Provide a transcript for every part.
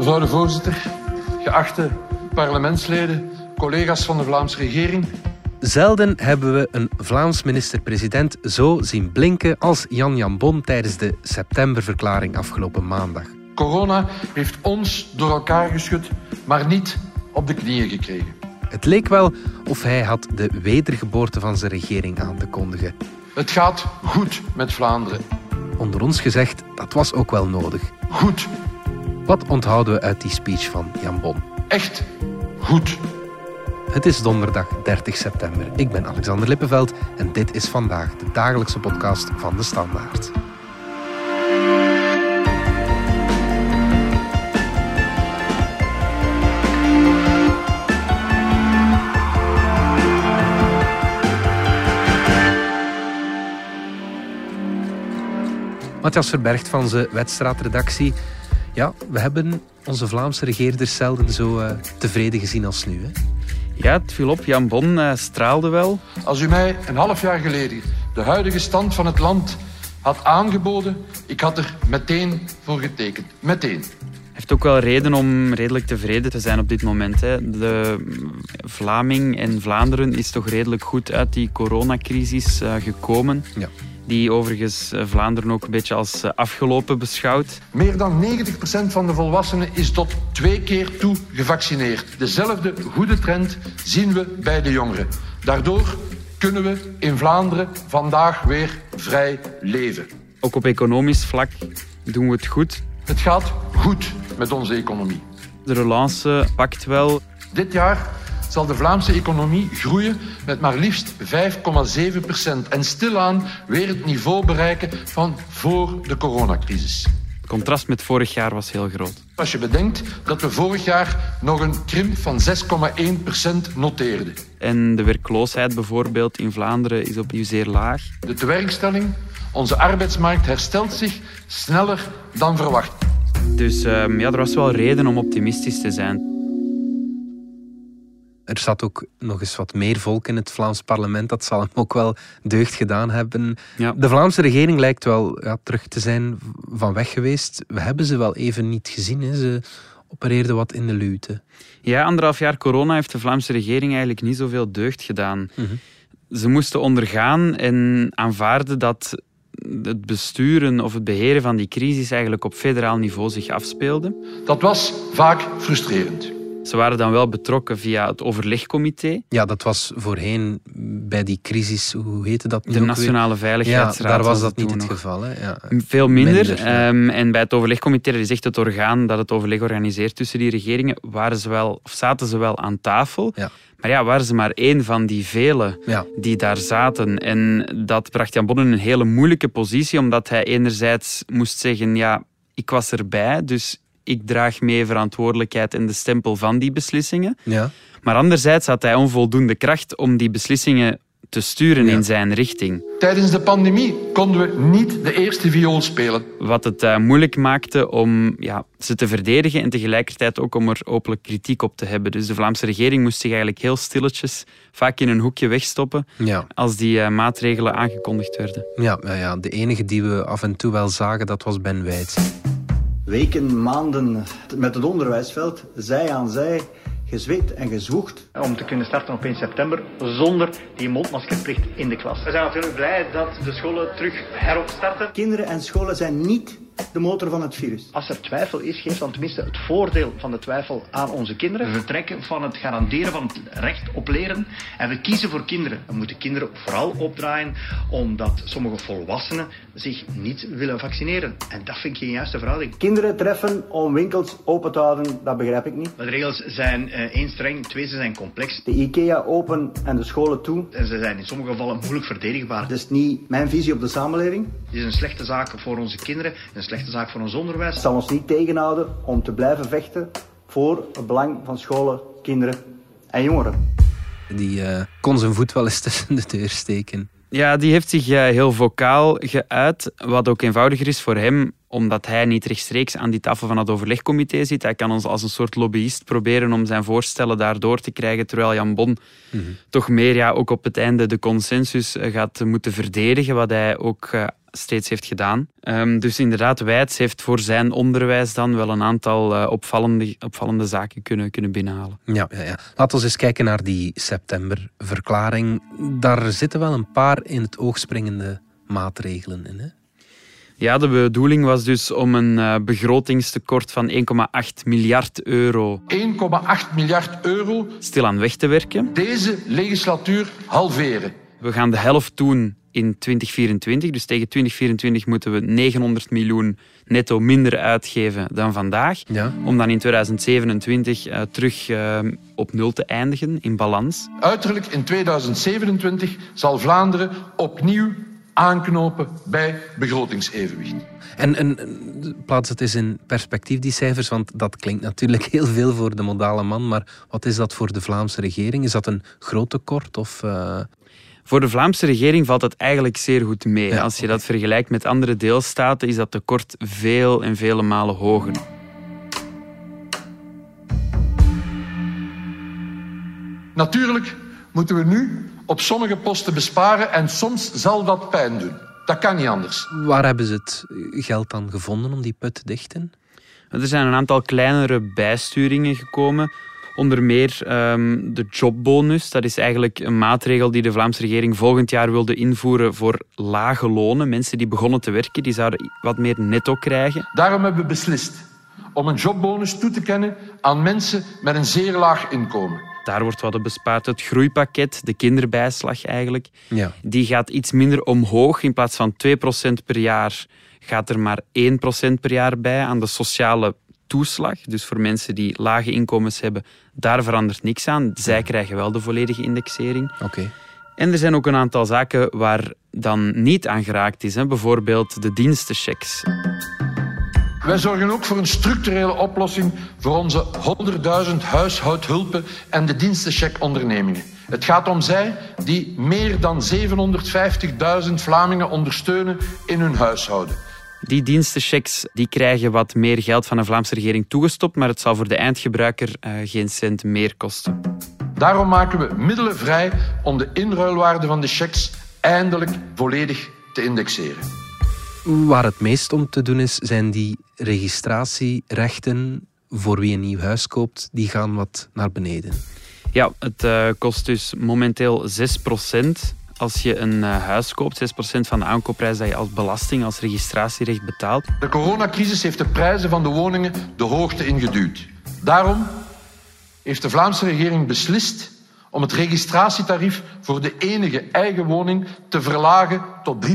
Mevrouw de voorzitter, geachte parlementsleden, collega's van de Vlaamse regering. Zelden hebben we een Vlaams minister-president zo zien blinken als Jan Jan Bon tijdens de septemberverklaring afgelopen maandag. Corona heeft ons door elkaar geschud, maar niet op de knieën gekregen. Het leek wel of hij had de wedergeboorte van zijn regering aan te kondigen. Het gaat goed met Vlaanderen. Onder ons gezegd, dat was ook wel nodig. Goed. Wat onthouden we uit die speech van Jan Bon? Echt goed. Het is donderdag 30 september. Ik ben Alexander Lippenveld en dit is vandaag de dagelijkse podcast van de Standaard. Matthias Verbergt van de Wedstraatredactie. Ja, we hebben onze Vlaamse regeerders zelden zo uh, tevreden gezien als nu. Hè? Ja, het viel op. Jan Bon uh, straalde wel. Als u mij een half jaar geleden de huidige stand van het land had aangeboden, ik had er meteen voor getekend. Meteen. Hij heeft ook wel reden om redelijk tevreden te zijn op dit moment. Hè. De Vlaming en Vlaanderen is toch redelijk goed uit die coronacrisis uh, gekomen. Ja die overigens eh, Vlaanderen ook een beetje als eh, afgelopen beschouwt. Meer dan 90% van de volwassenen is tot twee keer toe gevaccineerd. Dezelfde goede trend zien we bij de jongeren. Daardoor kunnen we in Vlaanderen vandaag weer vrij leven. Ook op economisch vlak doen we het goed. Het gaat goed met onze economie. De relance pakt wel. Dit jaar zal de Vlaamse economie groeien met maar liefst 5,7 procent en stilaan weer het niveau bereiken van voor de coronacrisis. Het contrast met vorig jaar was heel groot. Als je bedenkt dat we vorig jaar nog een krimp van 6,1 procent noteerden. En de werkloosheid bijvoorbeeld in Vlaanderen is opnieuw zeer laag. De tewerkstelling, onze arbeidsmarkt herstelt zich sneller dan verwacht. Dus um, ja, er was wel reden om optimistisch te zijn. Er zat ook nog eens wat meer volk in het Vlaams parlement. Dat zal hem ook wel deugd gedaan hebben. Ja. De Vlaamse regering lijkt wel ja, terug te zijn van weg geweest. We hebben ze wel even niet gezien. Hè. Ze opereerden wat in de luwte. Ja, anderhalf jaar corona heeft de Vlaamse regering eigenlijk niet zoveel deugd gedaan. Ze moesten ondergaan en aanvaarden dat het besturen of het beheren van die crisis eigenlijk op federaal niveau zich afspeelde. Dat was vaak frustrerend. Ze waren dan wel betrokken via het overlegcomité. Ja, dat was voorheen bij die crisis, hoe heette dat? De Nationale Veiligheidsraad. Ja, daar was dat niet het geval. Hè? Ja. Veel minder. minder ja. um, en bij het overlegcomité, dat is echt het orgaan dat het overleg organiseert tussen die regeringen, waren ze wel, of zaten ze wel aan tafel. Ja. Maar ja, waren ze maar één van die velen ja. die daar zaten. En dat bracht Jan Bon in een hele moeilijke positie, omdat hij enerzijds moest zeggen, ja, ik was erbij, dus ik draag mee verantwoordelijkheid en de stempel van die beslissingen. Ja. Maar anderzijds had hij onvoldoende kracht om die beslissingen te sturen Ja. in zijn richting. Tijdens de pandemie konden we niet de eerste viool spelen. Wat het eh, moeilijk maakte om ja, ze te verdedigen en tegelijkertijd ook om er openlijk kritiek op te hebben. Dus de Vlaamse regering moest zich eigenlijk heel stilletjes, vaak in een hoekje wegstoppen, Ja. als die eh, maatregelen aangekondigd werden. Ja, ja, ja, de enige die we af en toe wel zagen, dat was Ben Wijts. Weken, maanden met het onderwijsveld, zij aan zij, gezweet en gezwoegd. om te kunnen starten op 1 september zonder die mondmaskerplicht in de klas. We zijn natuurlijk blij dat de scholen terug heropstarten. Kinderen en scholen zijn niet de motor van het virus. Als er twijfel is, geef dan tenminste het voordeel van de twijfel aan onze kinderen. We vertrekken van het garanderen van het recht op leren en we kiezen voor kinderen. We moeten kinderen vooral opdraaien omdat sommige volwassenen zich niet willen vaccineren. En dat vind ik geen juiste verhouding. Kinderen treffen om winkels open te houden, dat begrijp ik niet. De regels zijn eh, één streng, twee ze zijn complex. De IKEA open en de scholen toe. En ze zijn in sommige gevallen moeilijk verdedigbaar. Dat is niet mijn visie op de samenleving. Het is een slechte zaak voor onze kinderen, een slechte zaak voor ons onderwijs. Het zal ons niet tegenhouden om te blijven vechten voor het belang van scholen, kinderen en jongeren. Die eh, kon zijn voet wel eens tussen de deur steken. Ja, die heeft zich eh, heel vocaal geuit, wat ook eenvoudiger is voor hem, omdat hij niet rechtstreeks aan die tafel van het overlegcomité zit. Hij kan ons als een soort lobbyist proberen om zijn voorstellen daardoor te krijgen, terwijl Jan Bon toch meer ja, ook op het einde de consensus eh, gaat moeten verdedigen, wat hij ook steeds heeft gedaan. Ehm, dus inderdaad, Wijts heeft voor zijn onderwijs dan wel een aantal uh, opvallende, opvallende zaken kunnen, kunnen binnenhalen. Ja, ja, ja. Laten we eens kijken naar die septemberverklaring. Daar zitten wel een paar in het oog springende maatregelen in. Hè? Ja, de bedoeling was dus om een uh, begrotingstekort van 1,8 miljard euro. 1,8 miljard euro. Stilaan weg te werken. Deze legislatuur halveren. We gaan de helft doen in 2024. Dus tegen 2024 moeten we 900 miljoen netto minder uitgeven dan vandaag. Ja. Om dan in 2027 uh, terug uh, op nul te eindigen in balans. Uiterlijk in 2027 zal Vlaanderen opnieuw aanknopen bij begrotingsevenwicht. En, en plaats het eens in perspectief, die cijfers, want dat klinkt natuurlijk heel veel voor de modale man, maar wat is dat voor de Vlaamse regering? Is dat een groot tekort? Of, uh... Voor de Vlaamse regering valt het eigenlijk zeer goed mee. Ja, Als je dat vergelijkt met andere deelstaten, is dat tekort veel en vele malen hoger. Natuurlijk moeten we nu op sommige posten besparen en soms zal dat pijn doen. Dat kan niet anders. Waar hebben ze het geld dan gevonden om die put te dichten? Er zijn een aantal kleinere bijsturingen gekomen. Onder meer um, de jobbonus. Dat is eigenlijk een maatregel die de Vlaamse regering volgend jaar wilde invoeren voor lage lonen. Mensen die begonnen te werken, die zouden wat meer netto krijgen. Daarom hebben we beslist om een jobbonus toe te kennen aan mensen met een zeer laag inkomen. Daar wordt wat bespaard. Het groeipakket, de kinderbijslag eigenlijk, ja. die gaat iets minder omhoog. In plaats van 2% per jaar gaat er maar 1% per jaar bij aan de sociale toeslag. Dus voor mensen die lage inkomens hebben, daar verandert niks aan. Zij krijgen wel de volledige indexering. Oké. En er zijn ook een aantal zaken waar dan niet aan geraakt is. Hè. Bijvoorbeeld de dienstenchecks. Wij zorgen ook voor een structurele oplossing voor onze 100.000 huishoudhulpen en de dienstencheck-ondernemingen. Het gaat om zij die meer dan 750.000 Vlamingen ondersteunen in hun huishouden. Die dienstenchecks die krijgen wat meer geld van de Vlaamse regering toegestopt, maar het zal voor de eindgebruiker uh, geen cent meer kosten. Daarom maken we middelen vrij om de inruilwaarde van de checks eindelijk volledig te indexeren. Waar het meest om te doen is, zijn die registratierechten voor wie een nieuw huis koopt, die gaan wat naar beneden. Ja, het uh, kost dus momenteel 6% als je een uh, huis koopt. 6% van de aankoopprijs dat je als belasting, als registratierecht betaalt. De coronacrisis heeft de prijzen van de woningen de hoogte ingeduwd. Daarom heeft de Vlaamse regering beslist om het registratietarief voor de enige eigen woning te verlagen tot 3%.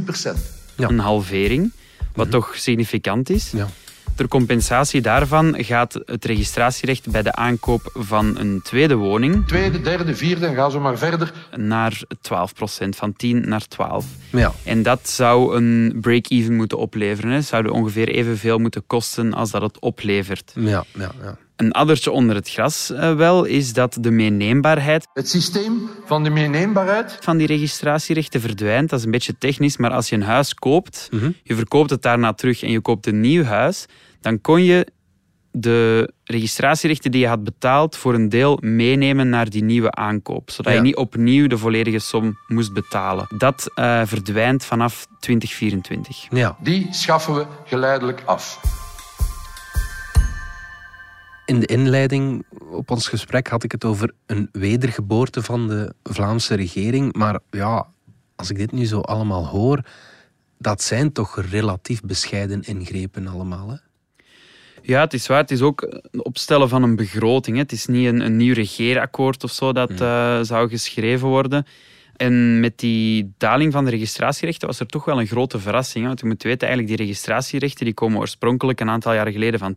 Ja. Een halvering, wat toch significant is. Ja. Ter compensatie daarvan gaat het registratierecht bij de aankoop van een tweede woning... Tweede, derde, vierde en ga zo maar verder. ...naar 12 procent, van 10 naar 12. Ja. En dat zou een break-even moeten opleveren. Hè. Zouden ongeveer evenveel moeten kosten als dat het oplevert. Ja, ja, ja. Een addertje onder het gras uh, wel is dat de meeneembaarheid... Het systeem van de meeneembaarheid... ...van die registratierechten verdwijnt. Dat is een beetje technisch, maar als je een huis koopt, mm -hmm. je verkoopt het daarna terug en je koopt een nieuw huis, dan kon je de registratierechten die je had betaald voor een deel meenemen naar die nieuwe aankoop. Zodat Ja. je niet opnieuw de volledige som moest betalen. Dat uh, verdwijnt vanaf 2024. Ja. Die schaffen we geleidelijk af. In de inleiding op ons gesprek had ik het over een wedergeboorte van de Vlaamse regering. Maar ja, als ik dit nu zo allemaal hoor, dat zijn toch relatief bescheiden ingrepen allemaal. Hè? Ja, het is waar. Het is ook het opstellen van een begroting. Hè. Het is niet een, een nieuw regeerakkoord of zo dat uh, zou geschreven worden. En met die daling van de registratierechten was er toch wel een grote verrassing. Hè? Want je moet weten, eigenlijk die registratierechten die komen oorspronkelijk een aantal jaren geleden van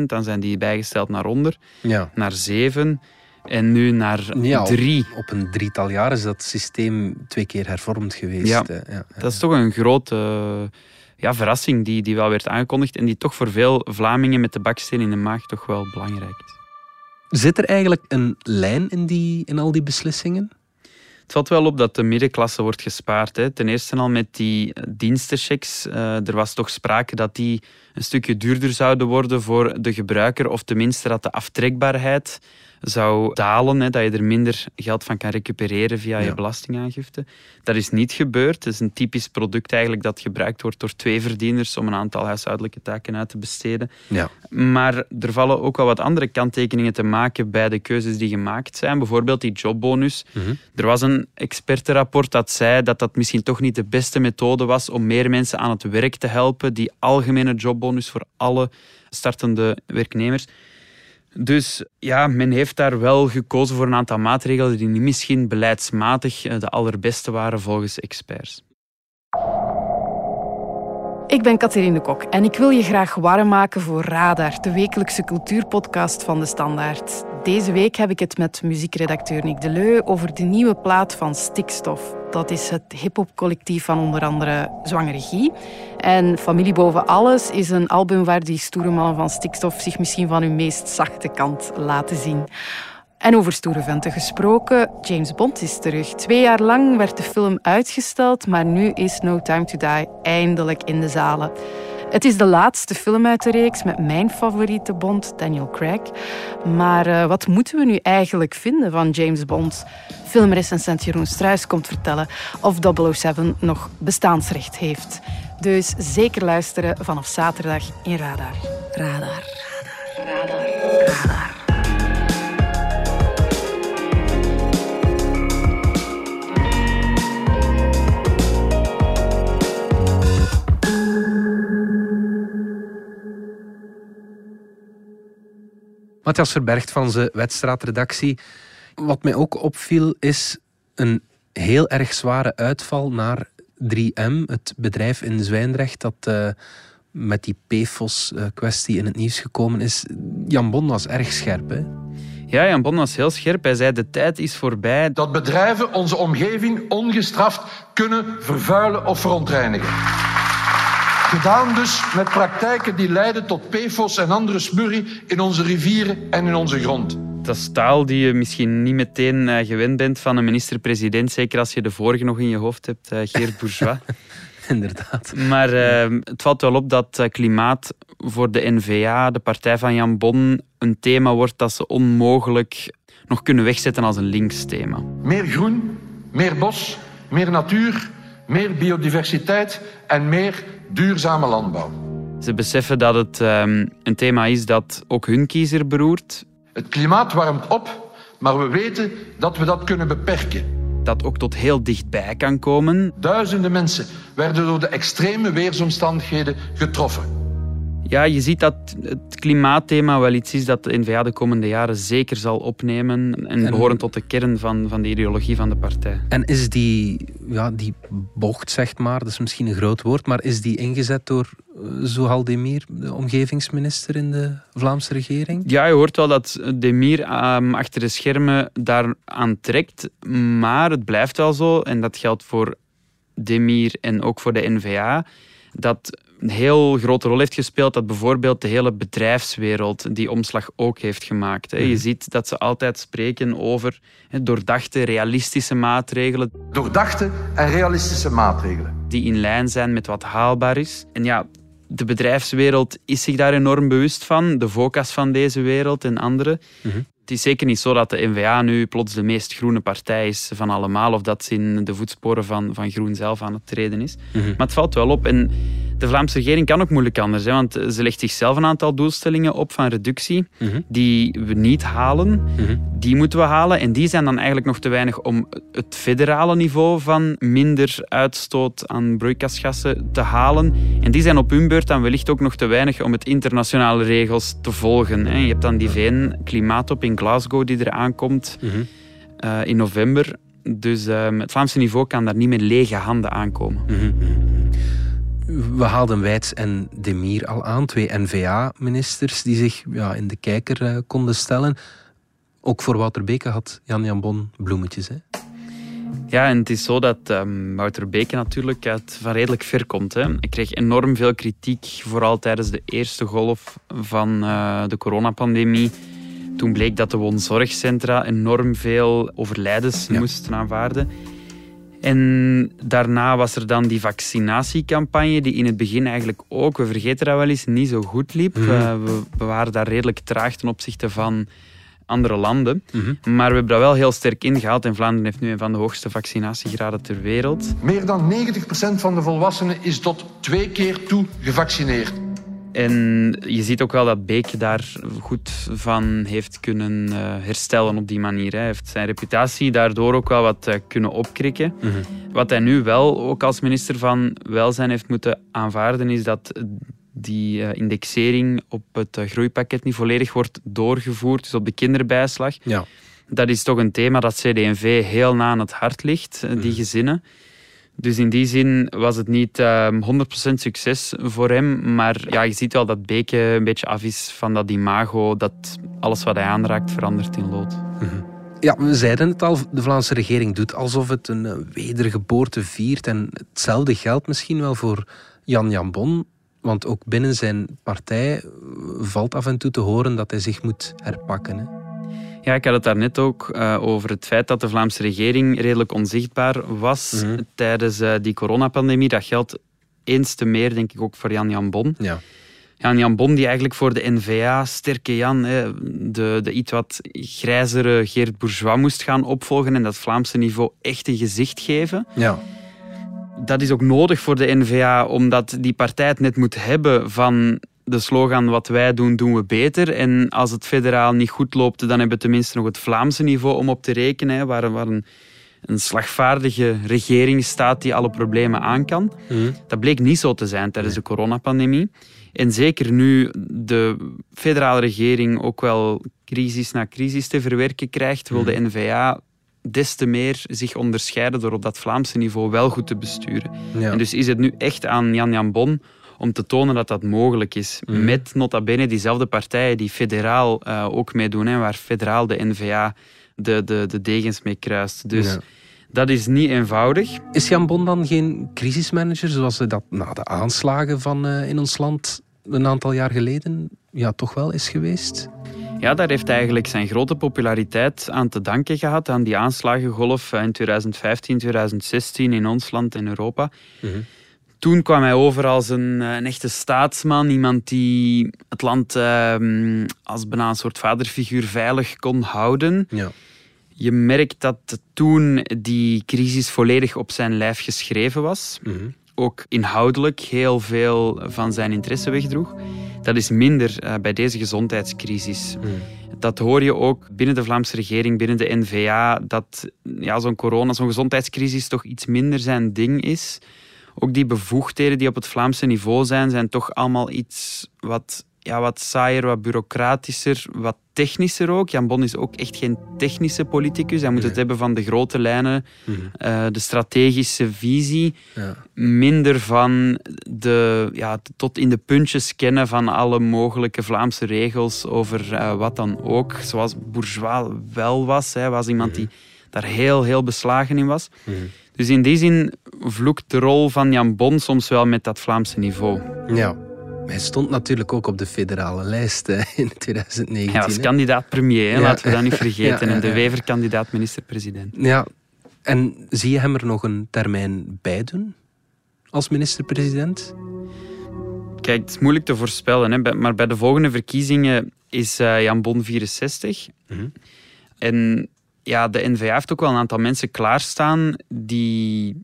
10%. Dan zijn die bijgesteld naar onder, Ja. naar 7 en nu naar Ja, op- 3. Op een drietal jaar is dat systeem twee keer hervormd geweest. Ja, ja. Dat is toch een grote ja, verrassing die, die wel werd aangekondigd en die toch voor veel Vlamingen met de baksteen in de maag toch wel belangrijk is. Zit er eigenlijk een lijn in, die, in al die beslissingen? Het valt wel op dat de middenklasse wordt gespaard. Hè. Ten eerste al met die eh, dienstenchecks. Eh, er was toch sprake dat die een stukje duurder zouden worden voor de gebruiker. Of tenminste dat de aftrekbaarheid zou dalen, hè, dat je er minder geld van kan recupereren via je belastingaangifte. Dat is niet gebeurd. Het is een typisch product eigenlijk dat gebruikt wordt door twee verdieners om een aantal huishoudelijke taken uit te besteden. Ja. Maar er vallen ook wel wat andere kanttekeningen te maken bij de keuzes die gemaakt zijn. Bijvoorbeeld die jobbonus. Mhm. Er was een expertenrapport dat zei dat dat misschien toch niet de beste methode was om meer mensen aan het werk te helpen. Die algemene jobbonus voor alle startende werknemers. Dus ja, men heeft daar wel gekozen voor een aantal maatregelen die misschien beleidsmatig eh, de allerbeste waren volgens experts. Ik ben Catherine de Kok en ik wil je graag warm maken voor Radar, de wekelijkse cultuurpodcast van De Standaard. Deze week heb ik het met muziekredacteur Nick Deleu over de nieuwe plaat van Stikstof. Dat is het hip-hop-collectief van onder andere Zwangere. En Familie Boven Alles is een album waar die stoere mannen van Stikstof zich misschien van hun meest zachte kant laten zien. En over stoere venten gesproken, James Bond is terug. Twee jaar lang werd de film uitgesteld, maar nu is No Time to Die eindelijk in de zalen. Het is de laatste film uit de reeks met mijn favoriete Bond, Daniel Craig. Maar uh, wat moeten we nu eigenlijk vinden van James Bond? Filmrecensent Jeroen Struis komt vertellen of 007 nog bestaansrecht heeft. Dus zeker luisteren vanaf zaterdag in Radar. Radar. Radar. Radar. Radar. Matthias Verbergt van de wedstraatredactie. Wat mij ook opviel is een heel erg zware uitval naar 3M, het bedrijf in Zwijndrecht dat uh, met die PFOS-kwestie in het nieuws gekomen is. Jan Bon was erg scherp, hè? Ja, Jan Bon was heel scherp. Hij zei de tijd is voorbij. Dat bedrijven onze omgeving ongestraft kunnen vervuilen of verontreinigen. Gedaan dus met praktijken die leiden tot PFOS en andere smurrie in onze rivieren en in onze grond. Dat is taal die je misschien niet meteen uh, gewend bent van een minister-president, zeker als je de vorige nog in je hoofd hebt, uh, Geert Bourgeois. Inderdaad. Maar uh, het valt wel op dat klimaat voor de NVA, de partij van Jan Bon, een thema wordt dat ze onmogelijk nog kunnen wegzetten als een links thema. Meer groen, meer bos, meer natuur, meer biodiversiteit en meer duurzame landbouw. Ze beseffen dat het um, een thema is dat ook hun kiezer beroert. Het klimaat warmt op, maar we weten dat we dat kunnen beperken. Dat ook tot heel dichtbij kan komen. Duizenden mensen werden door de extreme weersomstandigheden getroffen. Ja, je ziet dat het klimaatthema wel iets is dat de N-VA de komende jaren zeker zal opnemen en, en behorend tot de kern van, van de ideologie van de partij. En is die, ja, die bocht, zeg maar, dat is misschien een groot woord, maar is die ingezet door Zohal Demir, de omgevingsminister in de Vlaamse regering? Ja, je hoort wel dat Demir um, achter de schermen daar aan trekt, maar het blijft wel zo, en dat geldt voor Demir en ook voor de N-VA, dat een heel grote rol heeft gespeeld dat bijvoorbeeld de hele bedrijfswereld die omslag ook heeft gemaakt. Je ziet dat ze altijd spreken over doordachte, realistische maatregelen. Doordachte en realistische maatregelen. Die in lijn zijn met wat haalbaar is. En ja, de bedrijfswereld is zich daar enorm bewust van. De VOCA's van deze wereld en andere. Het is zeker niet zo dat de NVA nu plots de meest groene partij is van allemaal, of dat ze in de voetsporen van, van groen zelf aan het treden is. Maar het valt wel op. En de Vlaamse regering kan ook moeilijk anders, hè, want ze legt zichzelf een aantal doelstellingen op van reductie die we niet halen. Die moeten we halen en die zijn dan eigenlijk nog te weinig om het federale niveau van minder uitstoot aan broeikasgassen te halen. En die zijn op hun beurt dan wellicht ook nog te weinig om het internationale regels te volgen. Hè. Je hebt dan die VN-klimaatop in Glasgow die er aankomt uh, in november. Dus uh, het Vlaamse niveau kan daar niet met lege handen aankomen. We haalden Wijts en Demir al aan, twee N-VA-ministers die zich ja, in de kijker uh, konden stellen. Ook voor Wouter Beke had Jan-Jan Bon bloemetjes. Hè? Ja, en het is zo dat um, Wouter Beke natuurlijk uit van redelijk ver komt. Hè. Ik kreeg enorm veel kritiek, vooral tijdens de eerste golf van uh, de coronapandemie. Toen bleek dat de woonzorgcentra enorm veel overlijdens ja. moesten aanvaarden. En daarna was er dan die vaccinatiecampagne, die in het begin eigenlijk ook, we vergeten dat wel eens, niet zo goed liep. Mm. Uh, we, we, waren daar redelijk traag ten opzichte van andere landen. Mhm. Maar we hebben dat wel heel sterk ingehaald en Vlaanderen heeft nu een van de hoogste vaccinatiegraden ter wereld. Meer dan 90% van de volwassenen is tot twee keer toe gevaccineerd. En je ziet ook wel dat Beek daar goed van heeft kunnen eh, herstellen op die manier. Hij heeft zijn reputatie daardoor ook wel wat eh, kunnen opkrikken. Wat hij nu wel ook als minister van Welzijn heeft moeten aanvaarden, is dat die eh, indexering op het groeipakket niet volledig wordt doorgevoerd, dus op de kinderbijslag. Ja. Dat is toch een thema dat CD&V heel na aan het hart ligt, die gezinnen. Dus in die zin was het niet ehm, 100% succes voor hem. Maar ja, je ziet wel dat Beke een beetje af is van dat imago, dat alles wat hij aanraakt verandert in lood. Ja, we zeiden het al, de Vlaamse regering doet alsof het een eh, wedergeboorte viert. En hetzelfde geldt misschien wel voor Jan Jambon. Want ook binnen zijn partij eh, valt af en toe te horen dat hij zich moet herpakken. Ja, ik had het daarnet ook eh, over het feit dat de Vlaamse regering redelijk onzichtbaar was Mhm. tijdens eh, die coronapandemie. Dat geldt eens te meer, denk ik, ook voor Jan Jan Bon. Ja. Jan Jan Bon, die eigenlijk voor de N-VA, sterke Jan, hè, de, de iets wat grijzere Geert Bourgeois moest gaan opvolgen en dat Vlaamse niveau echt een gezicht geven. Ja. Dat is ook nodig voor de N-VA, omdat die partij het net moet hebben van de slogan wat wij doen, doen we beter. En als het federaal niet goed loopt, dan hebben we tenminste nog het Vlaamse niveau om op te rekenen, hè, waar, waar een, een slagvaardige regering staat die alle problemen aan kan. Mhm. Dat bleek niet zo te zijn tijdens de coronapandemie. En zeker nu de federale regering ook wel crisis na crisis te verwerken krijgt, wil de N-VA des te meer zich onderscheiden door op dat Vlaamse niveau wel goed te besturen. Ja. En dus is het nu echt aan Jan Jan Bon om te tonen dat dat mogelijk is. Mhm. Met nota bene diezelfde partijen die federaal eh, ook meedoen, hè, waar federaal de N-VA de, de, de degens mee kruist. Dus Ja. dat is niet eenvoudig. Is Jan Bon dan geen crisismanager zoals hij dat na de aanslagen van, eh, in ons land een aantal jaar geleden ja, toch wel is geweest? Ja, daar heeft eigenlijk zijn grote populariteit aan te danken gehad, aan die aanslagengolf in 2015, 2016 in ons land en Europa. Toen kwam hij over als een, eh, een echte staatsman, iemand die het land ehm, als bijna een soort vaderfiguur veilig kon houden. Ja. Je merkt dat toen die crisis volledig op zijn lijf geschreven was. Mhm. Ook inhoudelijk heel veel van zijn interesse wegdroeg. Dat is minder eh, bij deze gezondheidscrisis. Dat hoor je ook binnen de Vlaamse regering, binnen de N-VA, dat ja, zo'n corona, zo'n gezondheidscrisis toch iets minder zijn ding is. Ook die bevoegdheden die op het Vlaamse niveau zijn, zijn toch allemaal iets wat, ja, wat saaier, wat bureaucratischer, wat technischer ook. Jan Bon is ook echt geen technische politicus. Hij moet het hebben van de grote lijnen, eh, de strategische visie. Ja. Minder van de, ja, tot in de puntjes kennen van alle mogelijke Vlaamse regels over eh, wat dan ook. Zoals Bourgeois wel was. Hij was iemand die daar heel, heel beslagen in was. Dus in die zin vloekt de rol van Jan Bon soms wel met dat Vlaamse niveau. ja. Hij stond natuurlijk ook op de federale lijst in 2019. Hij was hè. kandidaat premier, Ja. laten we dat niet vergeten. Ja, ja, En de. Wever kandidaat minister-president. Ja, en zie je hem er nog een termijn bij doen? Als minister-president? Kijk, het is moeilijk te voorspellen, hè, maar bij de volgende verkiezingen is eh, Jan Bon 64. Mhm. En ja, de N-VA heeft ook wel een aantal mensen klaarstaan die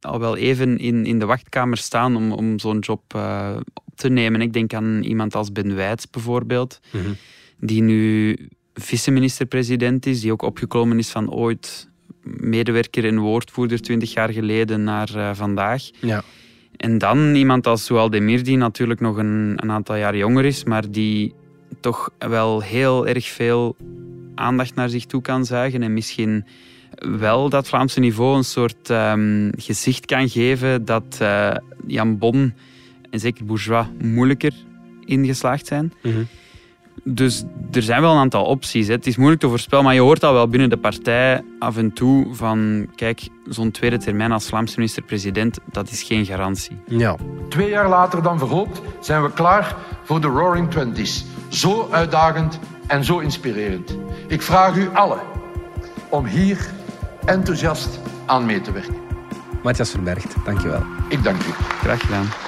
al wel even in, in de wachtkamer staan om, om zo'n job eh, op te nemen. Ik denk aan iemand als Ben Wijts bijvoorbeeld, Mhm. die nu vice-minister-president is, die ook opgeklommen is van ooit medewerker en woordvoerder twintig jaar geleden naar eh, vandaag. Ja. En dan iemand als Soual Demir, die natuurlijk nog een, een aantal jaar jonger is, maar die toch wel heel erg veel aandacht naar zich toe kan zuigen en misschien wel dat Vlaamse niveau een soort ehm, gezicht kan geven dat eh, Jan Bon en zeker Bourgeois moeilijker ingeslaagd zijn. Mhm. Dus er zijn wel een aantal opties. Hè. Het is moeilijk te voorspellen, maar je hoort al wel binnen de partij af en toe van kijk, zo'n tweede termijn als Vlaamse minister-president, dat is geen garantie. Ja. Twee jaar later dan verhoopt zijn we klaar voor de Roaring Twenties. Zo uitdagend en zo inspirerend. Ik vraag u allen om hier enthousiast aan mee te werken. Matthias Verbergt, dankjewel. Ik dank u. Graag gedaan.